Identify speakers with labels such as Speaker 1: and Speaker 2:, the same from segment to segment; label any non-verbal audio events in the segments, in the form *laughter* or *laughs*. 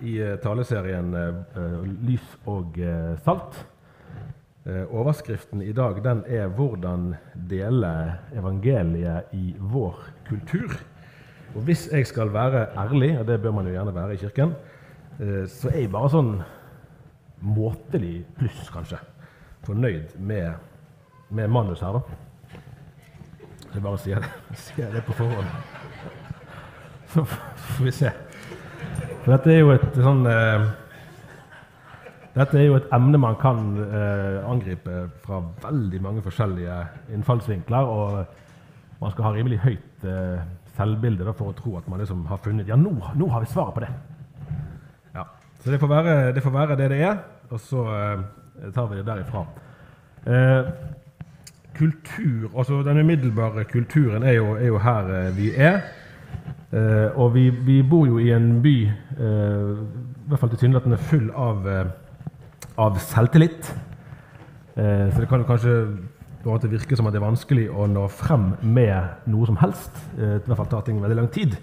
Speaker 1: i eh, taleserien eh, Lys og eh, salt. Eh, overskriften i dag den er 'Hvordan dele evangeliet i vår kultur'. Og Hvis jeg skal være ærlig, og det bør man jo gjerne være i kirken, eh, så er jeg bare sånn måtelig pluss, kanskje, fornøyd med, med manus her, da. Så jeg bare sier det, *laughs* sier det på forhånd. Så får vi se. For dette er jo et sånn eh, Dette er jo et emne man kan eh, angripe fra veldig mange forskjellige innfallsvinkler. Og man skal ha rimelig høyt eh, selvbilde da, for å tro at man liksom har funnet Ja, nå, nå har vi svaret på det! Ja. Så det får, være, det får være det det er, og så eh, tar vi det derifra. Eh, kultur, altså Den umiddelbare kulturen er jo, er jo her eh, vi er. Eh, og vi, vi, bor jo i en by eh, i hvert fall tilsynelatende full av, eh, av selvtillit. Eh, så det kan jo kanskje virke som at det er vanskelig å nå frem med noe som helst. Eh, I hvert fall tar ting veldig lang tid.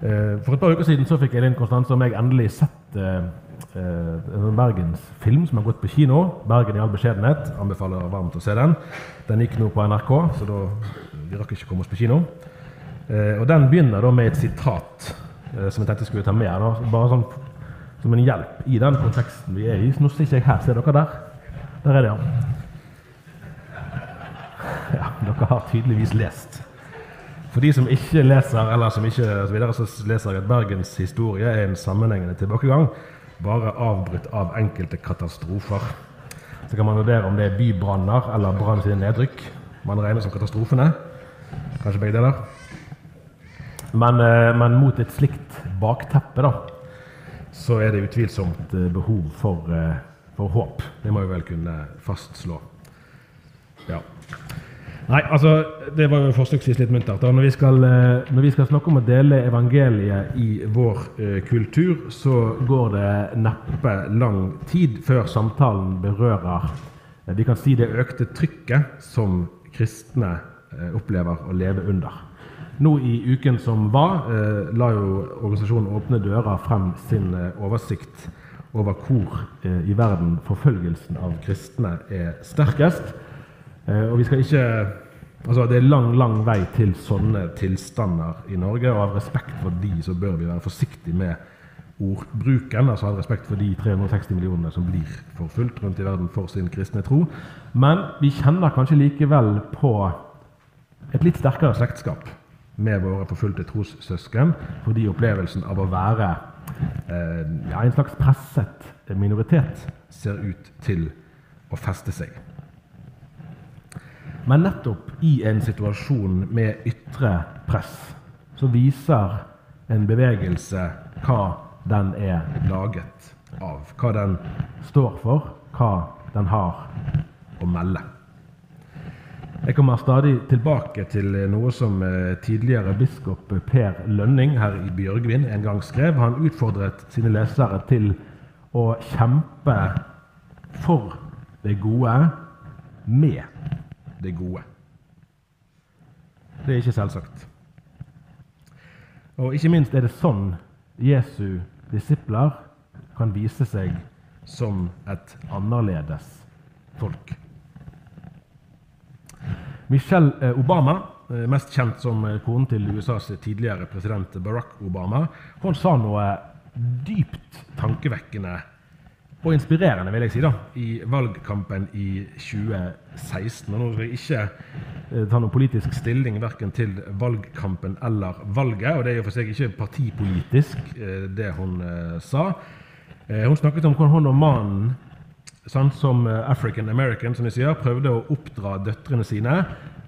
Speaker 1: Eh, for et par uker siden så fikk Elin Konstanse og meg endelig sett en bergensfilm som har gått på kino. 'Bergen i all beskjedenhet'. Anbefaler varmt å se den. Den gikk nå på NRK, så da vi rakk ikke komme oss på kino. Eh, og Den begynner da med et sitat eh, som jeg tenkte jeg skulle ta med. Da. Bare sånn som en hjelp i den konteksten vi er i. Nå ikke jeg her. Ser dere der? Der er det, ja. ja. Dere har tydeligvis lest. For de som ikke leser, eller som ikke så videre, så leser jeg at Bergens historie er en sammenhengende tilbakegang, bare avbrutt av enkelte katastrofer. Så kan man vurdere om det er bybranner eller brann sine nedrykk man regner som katastrofene. Kanskje begge deler. Men, eh, men, mot et slikt bakteppe da, så er det utvilsomt eh, behov for, eh, for håp. Det må vi vel kunne fastslå. Ja. Nei, altså, Det var jo forsøksvis litt muntert. Når vi, skal, når vi skal snakke om å dele evangeliet i vår eh, kultur, så går det neppe lang tid før samtalen berører eh, vi kan si det økte trykket som kristne eh, opplever å leve under. Nå i uken som var, eh, la jo organisasjonen Åpne dører frem sin eh, oversikt over hvor eh, i verden forfølgelsen av kristne er sterkest. Eh, og vi skal ikke Altså, det er lang, lang vei til sånne tilstander i Norge, og av respekt for de så bør vi være forsiktige med ordbruken. altså Av respekt for de 360 millionene som blir forfulgt rundt i verden for sin kristne tro. Men vi kjenner kanskje likevel på et litt sterkere slektskap med våre forfulgte trossøsken fordi opplevelsen av å være eh, ja, en slags presset minoritet ser ut til å feste seg. Men nettopp i en situasjon med ytre press så viser en bevegelse hva den er laget av. Hva den står for, hva den har å melde. Jeg kommer stadig tilbake til noe som eh, tidligere biskop Per Lønning her i Bjørgvin en gang skrev. Han utfordret sine lesere til å kjempe for det gode med det gode. Det er ikke selvsagt. Og ikke minst er det sånn Jesu disipler kan vise seg som et annerledes folk. Michelle eh, Obama, eh, mest kjent som eh, konen til USAs tidligere president Barack Obama, hun sa noe dypt tankevekkende og inspirerende vil jeg si da, i valgkampen i 2016. Og nå skal jeg ikke ta noen politisk stilling verken til valgkampen eller valget. Og det er jo for seg ikke partipolitisk, det hun sa. Hun snakket om hvordan hun og mannen sånn, som eh, African American som de sier, prøvde å oppdra døtrene sine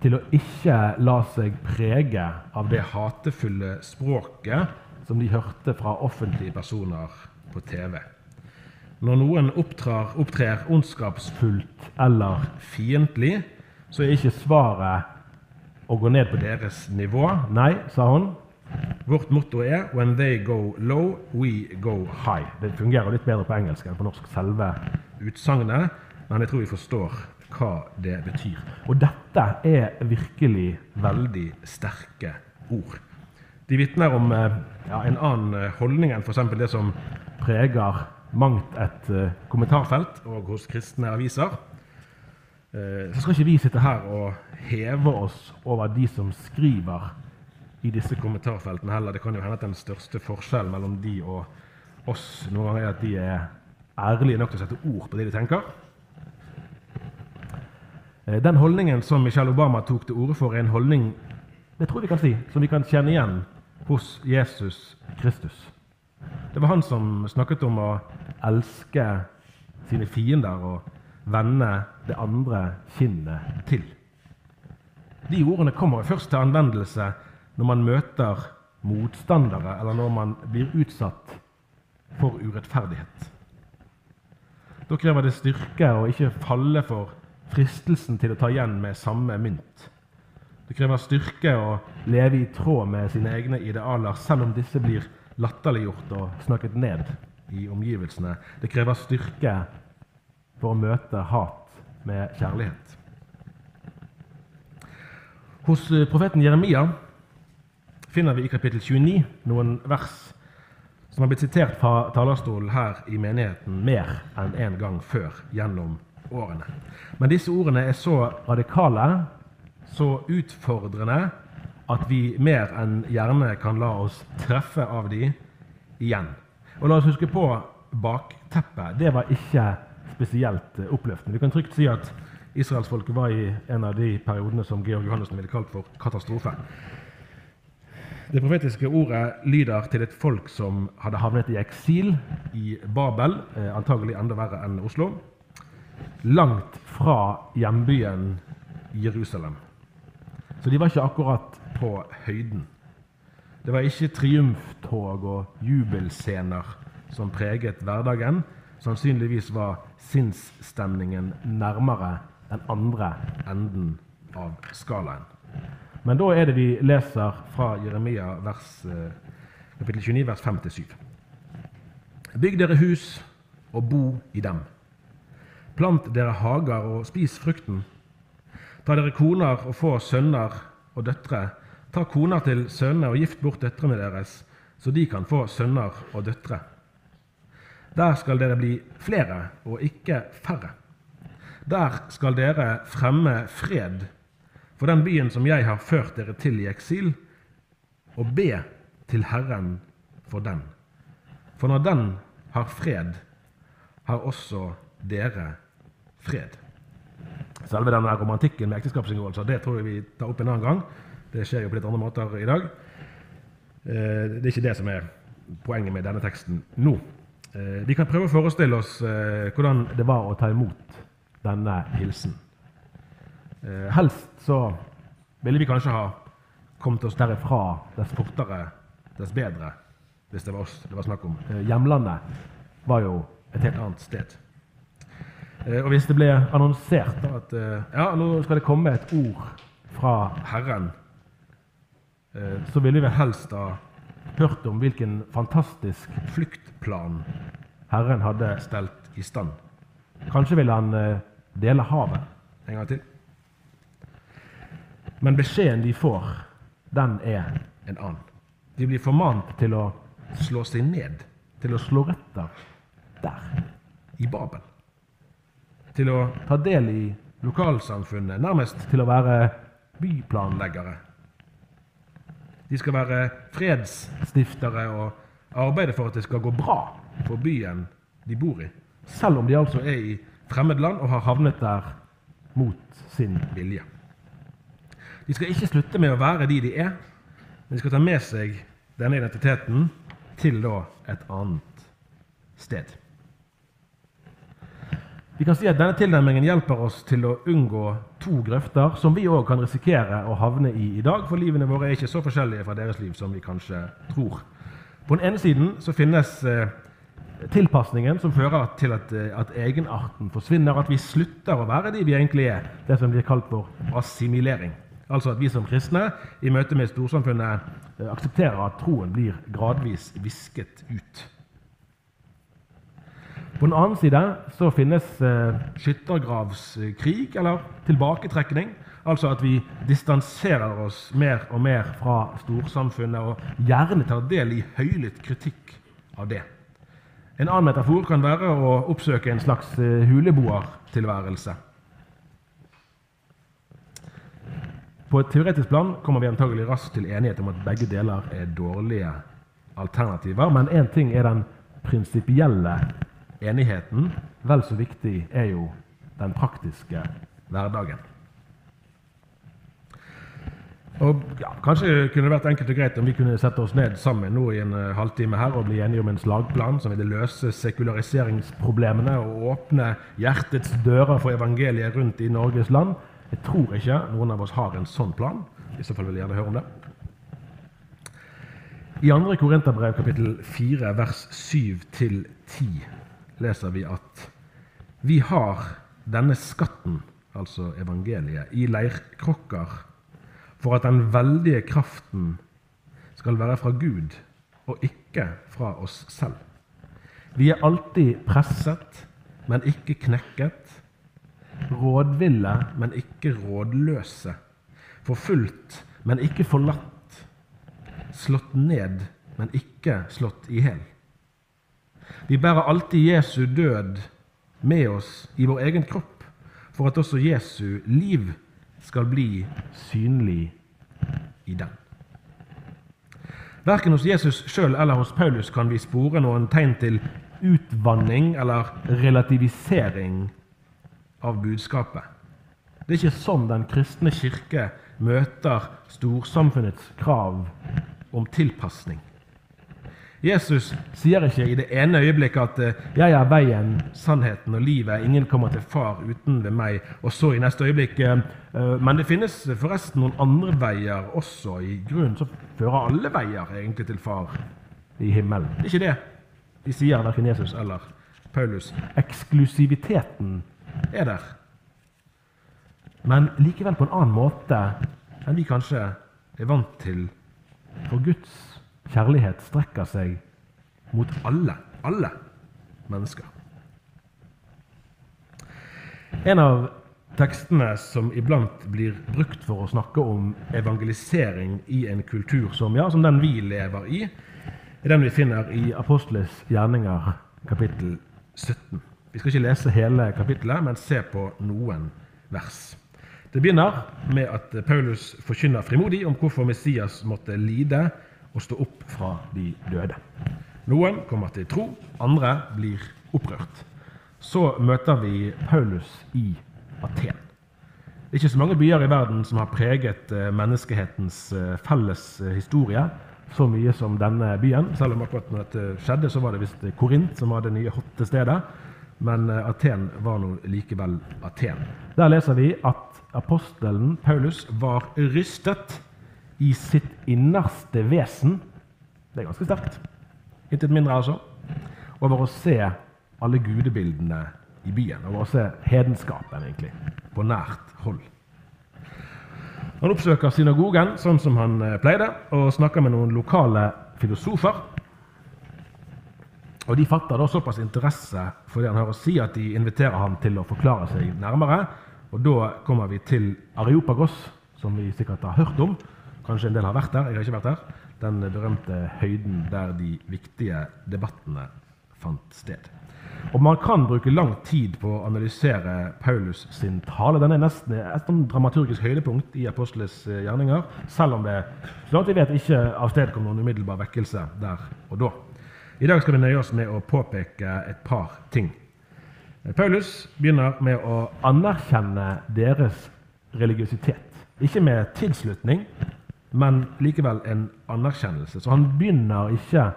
Speaker 1: til å ikke la seg prege av det hatefulle språket som de hørte fra offentlige personer på TV. Når noen opptrer, opptrer ondskapsfullt eller fiendtlig, så er ikke svaret å gå ned på deres nivå. Nei, sa hun. Vårt motto er 'When they go low, we go high'. Det fungerer litt bedre på engelsk enn på norsk, selve utsagnet, men jeg tror vi forstår hva det betyr. Og dette er virkelig veldig sterke ord. De vitner om eh, ja, en annen eh, holdning enn f.eks. det som preger mangt et uh, kommentarfelt og hos kristne aviser. Så skal ikke vi sitte her og heve oss over de som skriver i disse kommentarfeltene heller. Det kan jo hende at den største forskjellen mellom de og oss noen ganger er at de er ærlige nok til å sette ord på det de tenker. Uh, den holdningen som Michelle Obama tok til orde for, er en holdning det tror vi kan si, som vi kan kjenne igjen hos Jesus Kristus. Det var han som snakket om å elske sine fiender og vende det andre kinnet til. De ordene kommer først til anvendelse når man møter motstandere, eller når man blir utsatt for urettferdighet. Da krever det styrke å ikke falle for fristelsen til å ta igjen med samme mynt. Det krever styrke å leve i tråd med sine egne idealer, selv om disse blir latterliggjort og snakket ned i omgivelsene. Det krever styrke for å møte hat med kjærlighet. Hos profeten Jeremia finner vi i kapittel 29 noen vers som har blitt sitert fra talerstolen her i menigheten mer enn én en gang før gjennom årene. Men disse ordene er så radikale, så utfordrende, at vi mer enn gjerne kan la oss treffe av de igjen. Og la oss huske på bakteppet. Det var ikke spesielt oppløftende. Vi kan trygt si at israelsfolket var i en av de periodene som Georg Johannessen ville kalt for katastrofe. Det profetiske ordet lyder til et folk som hadde havnet i eksil i Babel, eh, antagelig enda verre enn Oslo, langt fra hjembyen Jerusalem. Så de var ikke akkurat på høyden. Det var ikke triumftog og jubelscener som preget hverdagen. Sannsynligvis var sinnsstemningen nærmere den andre enden av skalaen. Men da er det vi leser fra Jeremia vers, eh, kapittel 29, vers 5-7. Bygg dere hus og bo i dem. Plant dere hager og spis frukten. Ta dere koner og få sønner og døtre Ta koner til sønnene og gift bort døtrene deres, så de kan få sønner og døtre. Der skal dere bli flere og ikke færre. Der skal dere fremme fred for den byen som jeg har ført dere til i eksil, og be til Herren for den. For når den har fred, har også dere fred. Selve denne romantikken med ekteskapsinngåelser det tror jeg vi tar opp en annen gang. Det skjer jo på litt andre måter i dag. Eh, det er ikke det som er poenget med denne teksten nå. Eh, vi kan prøve å forestille oss eh, hvordan det var å ta imot denne hilsen. Helst så ville vi kanskje ha kommet oss derifra dess fortere, dess bedre, hvis det var oss det var snakk om. Hjemlandet var jo et helt annet sted. Og hvis det ble annonsert at ja, nå skal det komme et ord fra Herren Eh, så ville vi helst ha hørt om hvilken fantastisk fluktplan Herren hadde stelt i stand. Kanskje ville han eh, dele havet en gang til. Men beskjeden de får, den er en annen. De blir formant til å slå seg ned, til å slå røtter der, i Babel. Til å ta del i lokalsamfunnet, nærmest til å være byplanleggere de skal være fredsstiftere og arbeide for at det skal gå bra for byen de bor i. Selv om de altså er i fremmed land og har havnet der mot sin vilje. De skal ikke slutte med å være de de er, men de skal ta med seg denne identiteten til da et annet sted. Vi kan si at Denne tilnærmingen hjelper oss til å unngå to grøfter som vi òg kan risikere å havne i i dag, for livene våre er ikke så forskjellige fra deres liv som vi kanskje tror. På den ene siden så finnes eh, tilpasningen som fører til at, eh, at egenarten forsvinner, at vi slutter å være de vi egentlig er. Det som blir kalt for assimilering. Altså at vi som kristne i møte med storsamfunnet eh, aksepterer at troen blir gradvis visket ut. På den annen side så finnes eh, skyttergravskrig, eller tilbaketrekning. Altså at vi distanserer oss mer og mer fra storsamfunnet, og gjerne tar del i høylytt kritikk av det. En annen metafor kan være å oppsøke en slags eh, huleboertilværelse. På et teoretisk plan kommer vi antagelig raskt til enighet om at begge deler er dårlige alternativer, men én ting er den prinsipielle enigheten. Vel så viktig er jo den praktiske hverdagen. Og ja, Kanskje kunne det vært enkelt og greit om vi kunne sette oss ned sammen nå i en uh, halvtime her og bli enige om en slagplan som ville løse sekulariseringsproblemene og åpne hjertets dører for evangeliet rundt i Norges land. Jeg tror ikke noen av oss har en sånn plan. I så fall vil jeg gjerne høre om det. I 2. Korinterbrev kapittel 4 vers 7-10 leser vi at vi har denne skatten, altså evangeliet, i leirkrokker for at den veldige kraften skal være fra Gud og ikke fra oss selv. Vi er alltid presset, men ikke knekket. Rådville, men ikke rådløse. Forfulgt, men ikke forlatt. Slått ned, men ikke slått i hjel. Vi bærer alltid Jesu død med oss i vår egen kropp, for at også Jesu liv skal bli synlig i den. Verken hos Jesus sjøl eller hos Paulus kan vi spore noen tegn til utvanning eller relativisering av budskapet. Det er ikke sånn den kristne kirke møter storsamfunnets krav om tilpasning. Jesus sier ikke i det ene øyeblikket at eh, 'jeg er veien, sannheten og livet', 'ingen kommer til far uten ved meg', og så i neste øyeblikk eh, eh, 'men det finnes forresten noen andre veier også'. I grunnen så fører alle veier egentlig til far i himmelen. Det er ikke det de sier, verken Jesus eller Paulus. Eksklusiviteten er der. Men likevel på en annen måte enn vi kanskje er vant til. For Guds Kjærlighet strekker seg mot alle, alle mennesker. En av tekstene som iblant blir brukt for å snakke om evangelisering i en kultur som, ja, som den vi lever i, er den vi finner i Apostles gjerninger kapittel 17. Vi skal ikke lese hele kapittelet, men se på noen vers. Det begynner med at Paulus forkynner frimodig om hvorfor Messias måtte lide og stå opp fra de døde. Noen kommer til tro, andre blir opprørt. Så møter vi Paulus i Aten. Det er ikke så mange byer i verden som har preget eh, menneskehetens eh, felles eh, historie så mye som denne byen. Selv om akkurat når dette skjedde, så var det visst Korint som var det nye hotte stedet. Men Aten var nå likevel Aten. Der leser vi at apostelen Paulus var rystet i sitt innerste vesen. Det er ganske sterkt. Intet mindre, altså. Over å se alle gudebildene i byen. Over å se hedenskapen, egentlig, på nært hold. Han oppsøker synagogen sånn som han eh, pleide, og snakker med noen lokale filosofer. Og De fatter da såpass interesse for det han har å si, at de inviterer ham til å forklare seg nærmere. Og Da kommer vi til Areopagos, som vi sikkert har hørt om, Kanskje en del har vært der. Jeg har ikke vært der. Den berømte høyden der de viktige debattene fant sted. Og Man kan bruke lang tid på å analysere Paulus sin tale. Den er nesten et sånn dramaturgisk høydepunkt i apostles eh, gjerninger, selv om det så langt vi vet, ikke avstedkom noen umiddelbar vekkelse der og da. I dag skal vi nøye oss med å påpeke et par ting. Paulus begynner med å anerkjenne deres religiøsitet. Ikke med tilslutning, men likevel en anerkjennelse. Så han begynner ikke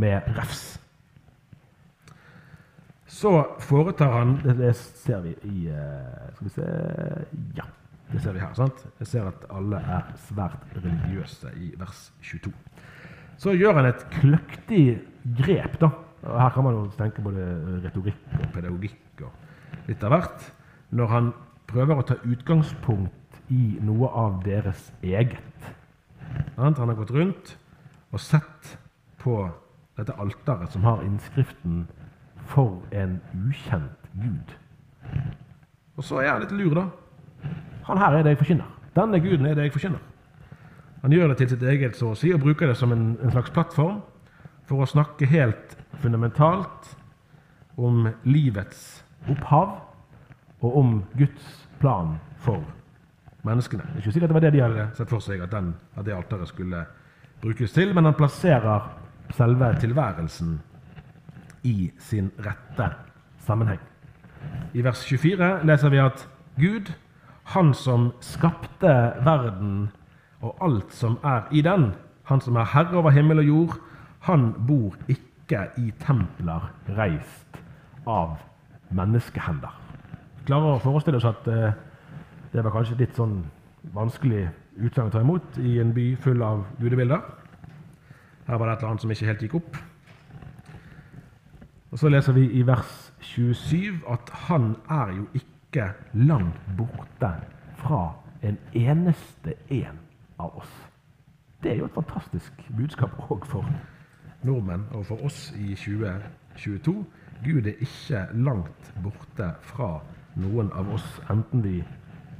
Speaker 1: med refs. Så foretar han Det, ser vi i eh, Skal vi se Ja, det ser vi her. sant? Jeg ser at alle er svært religiøse i vers 22. Så gjør han et kløktig grep da, her kan man jo tenke både retorikk og pedagogikk og litt av hvert, når han prøver å ta utgangspunkt i noe av deres eget. Han har gått rundt og sett på dette alteret som har innskriften 'For en ukjent Gud'. Og så er han litt lur, da. Han her er det jeg forkynner. Denne guden er det jeg forkynner. Han gjør det til sitt eget så å si, og bruker det som en, en slags plattform for å snakke helt fundamentalt om livets opphav og om Guds plan for menneskene. Det er ikke sikkert det var det de hadde sett for seg at, den, at det alteret skulle brukes til, men han plasserer selve tilværelsen i sin rette sammenheng. I vers 24 leser vi at Gud, han som skapte verden og alt som er i den, han som er herre over himmel og jord, han bor ikke i templer reist av menneskehender. Klarer å forestille oss at eh, det var kanskje litt sånn vanskelig utsagn å ta imot i en by full av gudebilder. Her var det et eller annet som ikke helt gikk opp. Og Så leser vi i vers 27 at han er jo ikke langt borte fra en eneste en av oss. Det er jo et fantastisk budskap òg for nordmenn og for oss i 2022. Gud er ikke langt borte fra noen av oss, enten vi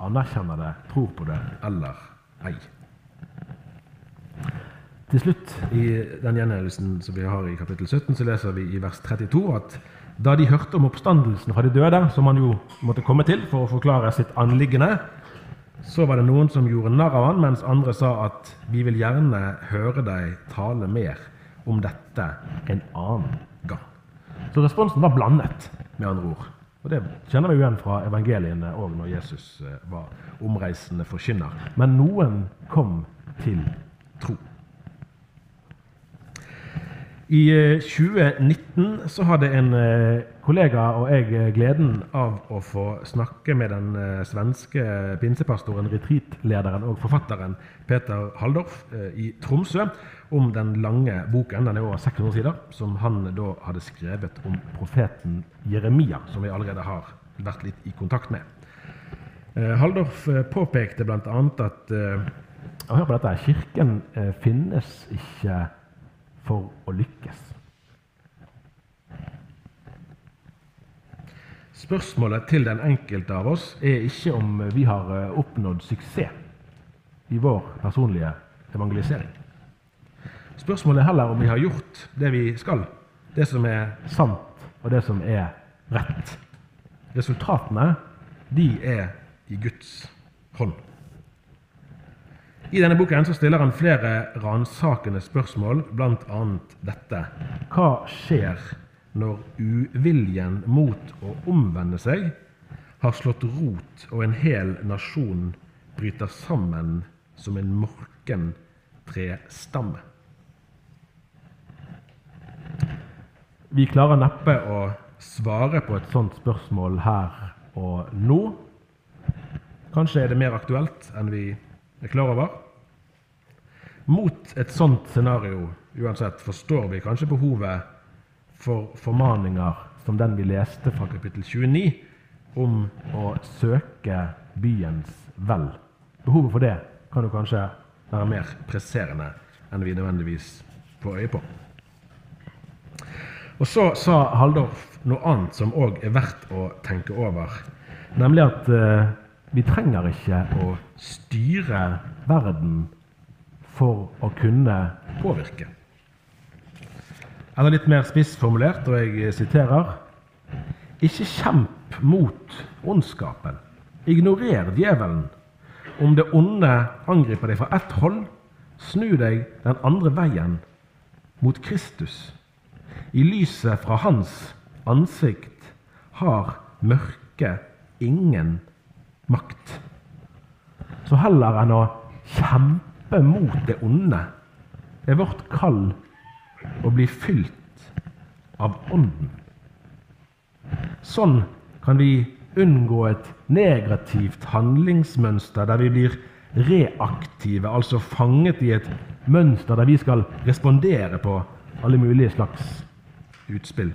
Speaker 1: anerkjenner det, tror på det eller ei. Til slutt i den gjengivelsen som vi har i kapittel 17, så leser vi i vers 32 at da de hørte om oppstandelsen fra de døde, som han jo måtte komme til for å forklare sitt anliggende, så var det noen som gjorde narr av han, mens andre sa at vi vil gjerne høre deg tale mer om dette en annen gang. Så responsen var blandet, med andre ord. Og Det kjenner vi jo igjen fra evangeliene òg når Jesus eh, var omreisende forkynner. Men noen kom til tro. I 2019 eh, så hadde en eh, kollega og jeg gleden av å få snakke med den svenske pinsepastoren, retreatlederen og forfatteren Peter Haldorf i Tromsø om den lange boken, den er over 600 sider, som han da hadde skrevet om profeten Jeremia, som vi allerede har vært litt i kontakt med. Eh, Haldorf eh, påpekte bl.a. at eh, Hør på dette. Kirken eh, finnes ikke for å lykkes. Spørsmålet til den enkelte av oss er ikke om vi har eh, oppnådd suksess i vår personlige evangelisering. Spørsmålet er heller om vi har gjort det vi skal, det som er sant, og det som er rett. Resultatene, de er i Guds hånd. I denne boken så stiller han flere ransakende spørsmål, bl.a. dette. Hva skjer når uviljen mot å omvende seg har slått rot, og en hel nasjon bryter sammen som en morken trestamme? Vi klarer neppe å svare på et sånt spørsmål her og nå. Kanskje er det mer aktuelt enn vi er klar over. Mot et sånt scenario uansett forstår vi kanskje behovet for formaninger som den vi leste fra kapittel 29, om å søke byens vel. Behovet for det kan jo kanskje være mer presserende enn vi nødvendigvis får øye på. Og så sa Haldorf noe annet som òg er verdt å tenke over. Nemlig at eh, vi trenger ikke å styre verden for å kunne påvirke. Eller litt mer spissformulert, og jeg siterer Ikke kjemp mot ondskapen. Ignorer djevelen. Om det onde angriper deg fra ett hold, snu deg den andre veien, mot Kristus. I lyset fra hans ansikt har mørket ingen makt. Så heller enn å kjempe mot det onde, er vårt kall å bli fylt av Ånden. Sånn kan vi unngå et negativt handlingsmønster der vi blir reaktive, altså fanget i et mønster der vi skal respondere på alle mulige slags utspill.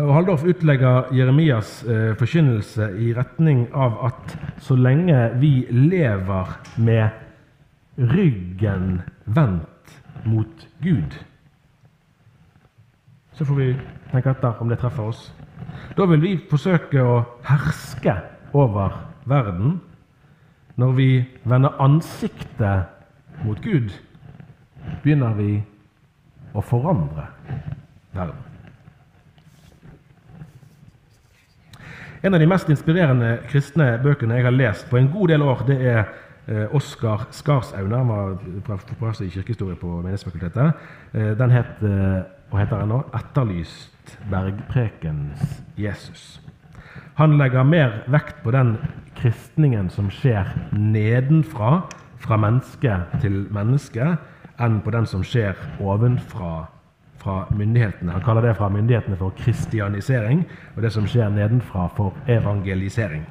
Speaker 1: Og Haldorf utlegger Jeremias eh, forkynnelse i retning av at så lenge vi lever med ryggen vendt mot Gud, så får vi tenke etter om det treffer oss. Da vil vi forsøke å herske over verden. Når vi vender ansiktet mot Gud, begynner vi å forandre verden. En av de mest inspirerende kristne bøkene jeg har lest på en god del år, det er eh, Oskar Skarsaune. Han var professor i kirkehistorie på Menighetsfakultetet. Eh, den het, og heter ennå, 'Etterlyst bergprekens Jesus'. Han legger mer vekt på den kristningen som skjer nedenfra, fra menneske til menneske, enn på den som skjer ovenfra fra myndighetene. Han kaller det fra myndighetene for kristianisering, og det som skjer nedenfra, for evangelisering.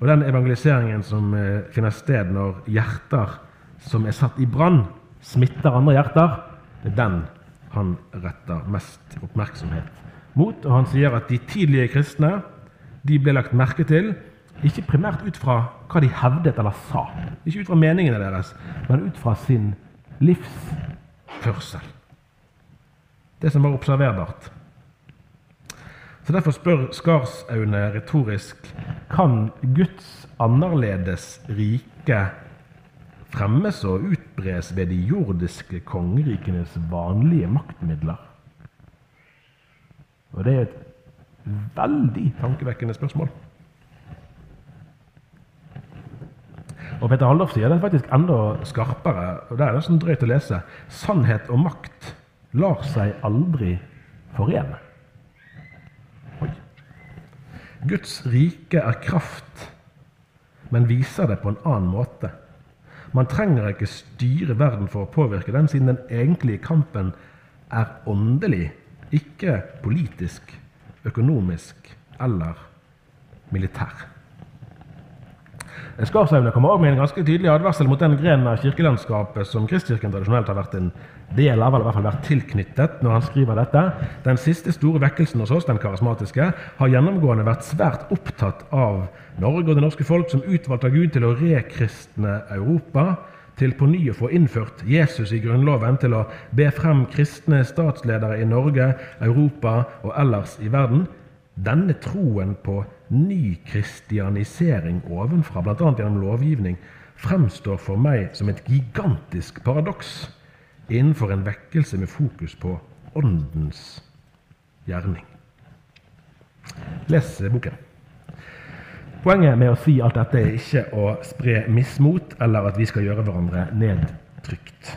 Speaker 1: Og den evangeliseringen som eh, finner sted når hjerter som er satt i brann, smitter andre hjerter, det er den han retter mest oppmerksomhet mot. Og han sier at de tidlige kristne de ble lagt merke til ikke primært ut fra hva de hevdet eller sa, ikke ut fra meningene deres, men ut fra sin livsførsel det som var observerbart. Så Derfor spør Skarsaune retorisk kan Guds annerledes rike fremmes og utbres ved de jordiske kongerikenes vanlige maktmidler? Og Det er et veldig tankevekkende spørsmål. Og Peter Haldorf sier det faktisk enda skarpere, og det er nesten drøyt å lese. Sannhet og makt lar seg aldri forene. Oi. Guds rike er kraft, men viser det på en annen måte. Man trenger ikke styre verden for å påvirke den, siden den egentlige kampen er åndelig, ikke politisk, økonomisk eller militær. Skarsaune kommer også med en ganske tydelig advarsel mot den grenen av kirkelandskapet som Kristkirken tradisjonelt har vært en del gjelder vel i hvert fall vært tilknyttet, når han skriver dette. Den siste store vekkelsen hos oss, den karismatiske, har gjennomgående vært svært opptatt av Norge og det norske folk som utvalgt av Gud til å rekristne Europa, til på ny å få innført Jesus i Grunnloven, til å be frem kristne statsledere i Norge, Europa og ellers i verden. Denne troen på ny kristianisering ovenfra, bl.a. gjennom lovgivning, fremstår for meg som et gigantisk paradoks innenfor en vekkelse med fokus på åndens gjerning. Les boken. Poenget med å si alt dette er ikke å spre mismot eller at vi skal gjøre hverandre nedtrykt.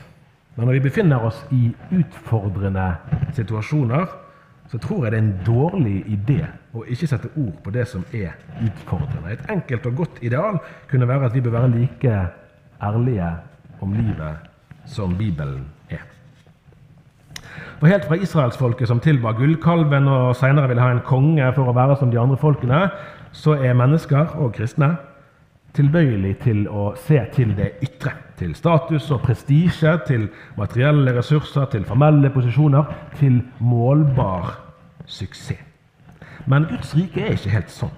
Speaker 1: Men når vi befinner oss i utfordrende situasjoner, så tror jeg det er en dårlig idé å ikke sette ord på det som er utfordrende. Et enkelt og godt ideal kunne være at vi bør være like ærlige om livet som Bibelen. For Helt fra israelsfolket som tilba gullkalven og senere ville ha en konge for å være som de andre folkene, så er mennesker og kristne tilbøyelig til å se til det ytre. Til status og prestisje, til materielle ressurser, til formelle posisjoner, til målbar suksess. Men Guds rike er ikke helt sånn.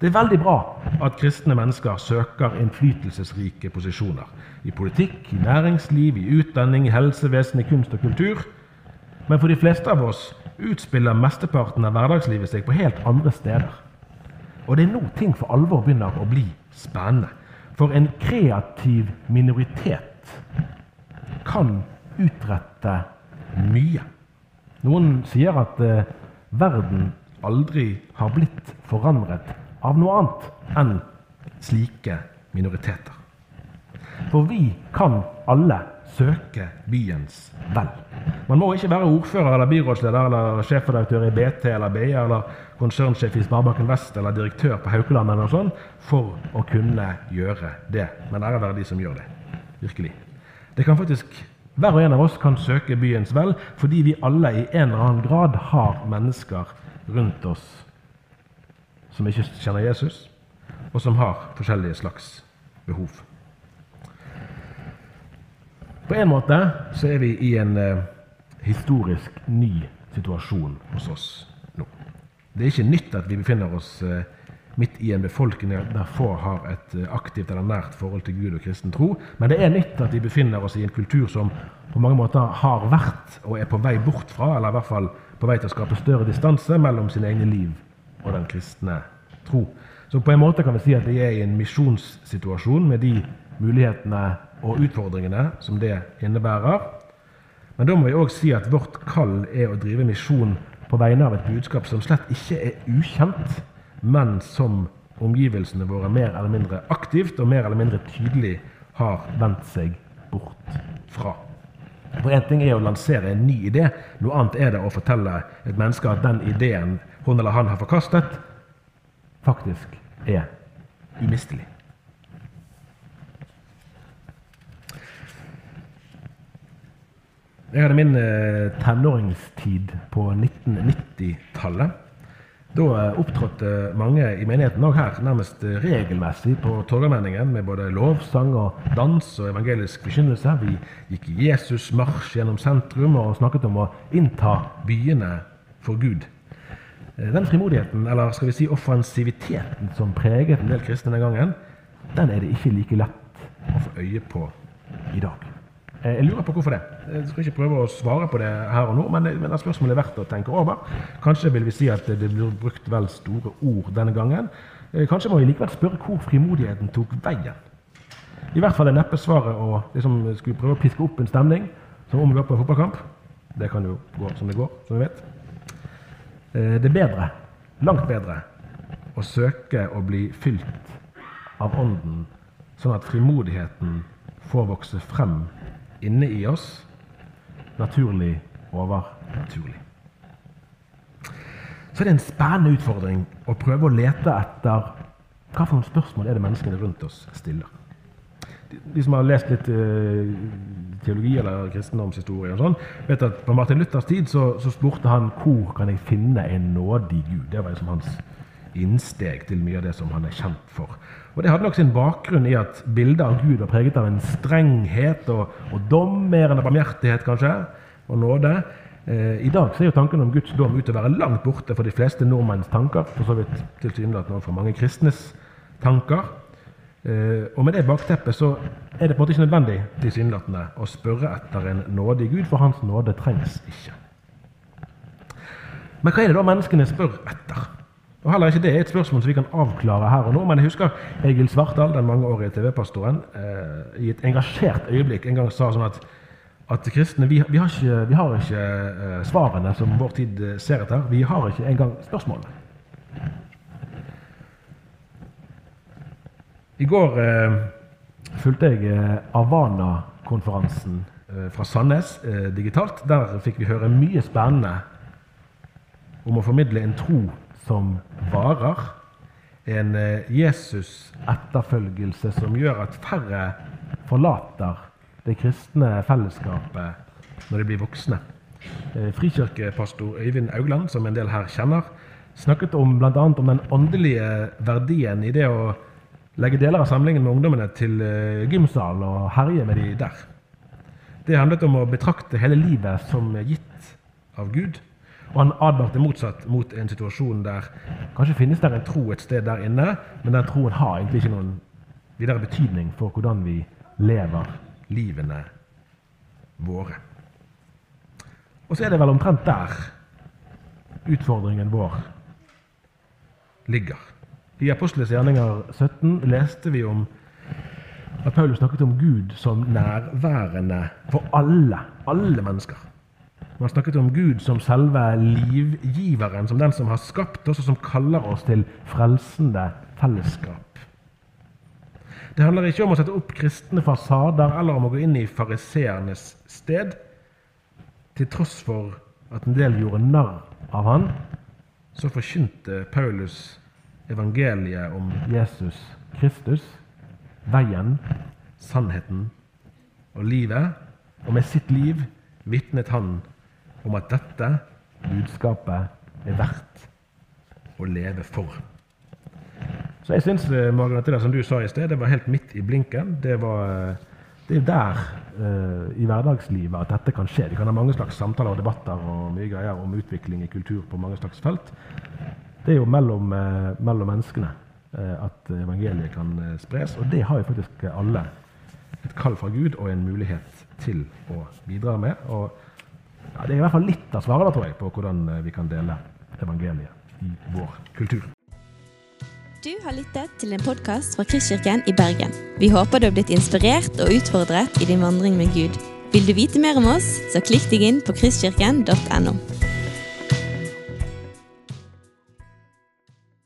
Speaker 1: Det er veldig bra at kristne mennesker søker innflytelsesrike posisjoner. I politikk, i næringsliv, i utdanning, i helsevesen, i kunst og kultur. Men for de fleste av oss utspiller mesteparten av hverdagslivet seg på helt andre steder. Og det er nå ting for alvor begynner å bli spennende. For en kreativ minoritet kan utrette mye. Noen sier at eh, verden aldri har blitt forandret av noe annet enn slike minoriteter. For vi kan alle søke byens vel. Man må ikke være ordfører eller byrådsleder eller sjefredaktør i BT eller BI eller konsernsjef i Sparebanken Vest eller direktør på Haukeland eller noe sånt for å kunne gjøre det. Men ære være de som gjør det. Virkelig. Det kan faktisk hver og en av oss kan søke byens vel fordi vi alle i en eller annen grad har mennesker rundt oss som ikke kjenner Jesus, og som har forskjellige slags behov. På en måte så er vi i en eh, historisk ny situasjon hos oss nå. Det er ikke nytt at vi befinner oss eh, midt i en befolkning der få har et eh, aktivt eller nært forhold til Gud og kristen tro, men det er nytt at vi befinner oss i en kultur som på mange måter har vært og er på vei bort fra, eller i hvert fall på vei til å skape større distanse mellom sine egne liv og den kristne tro. Så på en måte kan vi si at vi er i en misjonssituasjon med de mulighetene og utfordringene som det innebærer. Men da må vi òg si at vårt kall er å drive misjon på vegne av et budskap som slett ikke er ukjent, men som omgivelsene våre mer eller mindre aktivt og mer eller mindre tydelig har vendt seg bort fra. For Én ting er å lansere en ny idé, noe annet er det å fortelle et menneske at den ideen hun eller han har forkastet, faktisk er umistelig. Jeg hadde min eh, tenåringstid på 1990-tallet. Da eh, opptrådte mange i menigheten òg her nærmest eh, regelmessig på Torgallmenningen med både lovsang og dans og evangelisk forkynnelse. Vi gikk Jesusmarsj gjennom sentrum og snakket om å innta byene for Gud. Den frimodigheten, eller skal vi si offensiviteten som preget en del kristne den gangen, den er det ikke like lett å få øye på i dag. Eh, jeg lurer på hvorfor det. Jeg skal ikke prøve å svare på det her og nå, men, men spørsmålet er verdt å tenke over. Kanskje vil vi si at det blir brukt vel store ord denne gangen. Eh, kanskje må vi likevel spørre hvor frimodigheten tok veien. I hvert fall er neppe svaret å liksom, skulle prøve å piske opp en stemning som om vi var på en fotballkamp. Det kan jo gå som det går, som vi vet. Eh, det er bedre, langt bedre, å søke å bli fylt av Ånden, sånn at frimodigheten får vokse frem inne i oss, naturlig overnaturlig. Så er det en spennende utfordring å prøve å lete etter hva for spørsmål er det menneskene rundt oss stiller. De som har lest litt uh, teologi eller kristendomshistorie, og sånn, vet at på Martin Luthers tid så, så, spurte han hvor kan jeg finne en nådig Gud. Det var liksom hans innsteg til mye av det som han er kjent for. Og Det hadde nok sin bakgrunn i at bildet av Gud var preget av en strenghet og, og dom, mer enn barmhjertighet kanskje, og nåde. Eh, I dag ser jo tanken om Guds dom ut til å være langt borte for de fleste nordmenns tanker. For så vidt tilsynelatende for mange kristnes tanker. Eh, og med det bakteppet så er det på en måte ikke nødvendig tilsynelatende å spørre etter en nådig Gud, for Hans nåde trengs ikke. Men hva er det da menneskene spør etter? Og Heller ikke det er et spørsmål som vi kan avklare her og nå. Men jeg husker Egil Svartdal, den mangeårige TV-pastoren, eh, i et engasjert øyeblikk en gang sa sånn at, at kristne vi, vi, har ikke, vi har ikke eh, svarene som vår tid eh, ser etter. Vi har ikke engang spørsmålene. I går eh, fulgte jeg eh, Avana-konferansen fra Sandnes digitalt. Der fikk vi høre mye spennende om å formidle en tro som varer. En eh, Jesus-etterfølgelse som gjør at færre forlater det kristne fellesskapet når de blir voksne. Eh, frikirkepastor Øyvind Augland, som en del her kjenner, snakket om bl.a. om den åndelige verdien i det å legge deler av samlingen med ungdommene til gymsalen gymsal og herje med de der. Det handlet om å betrakte hele livet som gitt av Gud og han advarte motsatt mot en situasjon der kanskje finnes det en tro et sted der inne, men den troen har egentlig ikke noen videre betydning for hvordan vi lever livene våre. Og så er det vel omtrent der utfordringen vår ligger. I Apostles gjerninger 17 leste vi om at Paulus snakket om Gud som nærværende for alle, alle mennesker. Man snakket om Gud som selve livgiveren, som den som har skapt oss, og som kaller oss til frelsende fellesskap. Det handler ikke om å sette opp kristne fasader eller om å gå inn i fariseernes sted. Til tross for at en del gjorde narr av han, så forkynte Paulus evangeliet om Jesus Kristus, veien, sannheten og livet. Og med sitt liv vitnet han om at dette budskapet er verdt å leve for. Så jeg syns, eh, Margrethe, det som du sa i sted, det var helt midt i blinken. Det var, det er der uh, i hverdagslivet at dette kan skje. Vi kan ha mange slags samtaler og debatter og mye greier om utvikling i kultur på mange slags felt. Det er jo mellom, uh, mellom menneskene uh, at evangeliet kan spres, og det har jo faktisk alle et kall fra Gud og en mulighet til å bidra med. Og ja, det er i hvert fall litt av svaret da, tror jeg, på hvordan vi kan dele evangeliet i vår kultur.
Speaker 2: Du har lyttet til en podkast fra Kristkirken i Bergen. Vi håper du har blitt inspirert og utfordret i din vandring med Gud. Vil du vite mer om oss, så klikk deg inn på kristkirken.no.